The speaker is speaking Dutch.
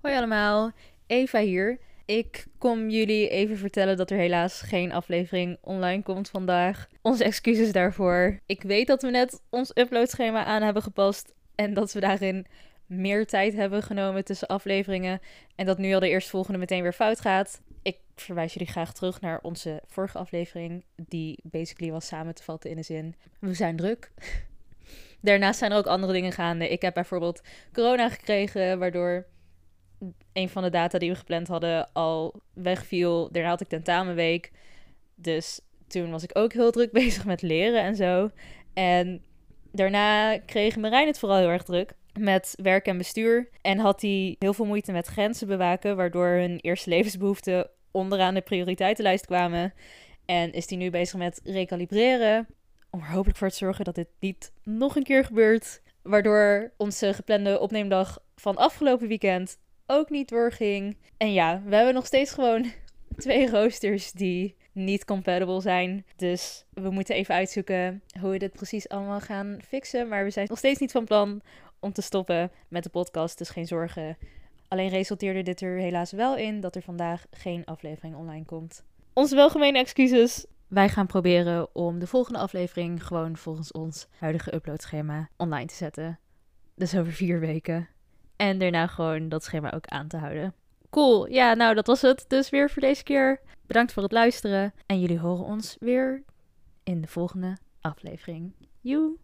Hoi allemaal, Eva hier. Ik kom jullie even vertellen dat er helaas geen aflevering online komt vandaag. Onze excuses daarvoor. Ik weet dat we net ons uploadschema aan hebben gepast en dat we daarin meer tijd hebben genomen tussen afleveringen en dat nu al de eerstvolgende meteen weer fout gaat. Ik verwijs jullie graag terug naar onze vorige aflevering, die basically was samen te vatten in de zin: we zijn druk. Daarnaast zijn er ook andere dingen gaande. Ik heb bijvoorbeeld corona gekregen, waardoor een van de data die we gepland hadden al wegviel. Daarna had ik tentamenweek. Dus toen was ik ook heel druk bezig met leren en zo. En daarna kreeg Marijn het vooral heel erg druk met werk en bestuur. En had hij heel veel moeite met grenzen bewaken, waardoor hun eerste levensbehoeften onderaan de prioriteitenlijst kwamen. En is hij nu bezig met recalibreren. Om er hopelijk voor te zorgen dat dit niet nog een keer gebeurt. Waardoor onze geplande opneemdag van afgelopen weekend ook niet doorging. En ja, we hebben nog steeds gewoon twee roosters die niet compatible zijn. Dus we moeten even uitzoeken hoe we dit precies allemaal gaan fixen. Maar we zijn nog steeds niet van plan om te stoppen met de podcast. Dus geen zorgen. Alleen resulteerde dit er helaas wel in dat er vandaag geen aflevering online komt. Onze welgemene excuses. Wij gaan proberen om de volgende aflevering gewoon volgens ons huidige uploadschema online te zetten. Dus over vier weken. En daarna gewoon dat schema ook aan te houden. Cool. Ja, nou dat was het dus weer voor deze keer. Bedankt voor het luisteren. En jullie horen ons weer in de volgende aflevering. Joe!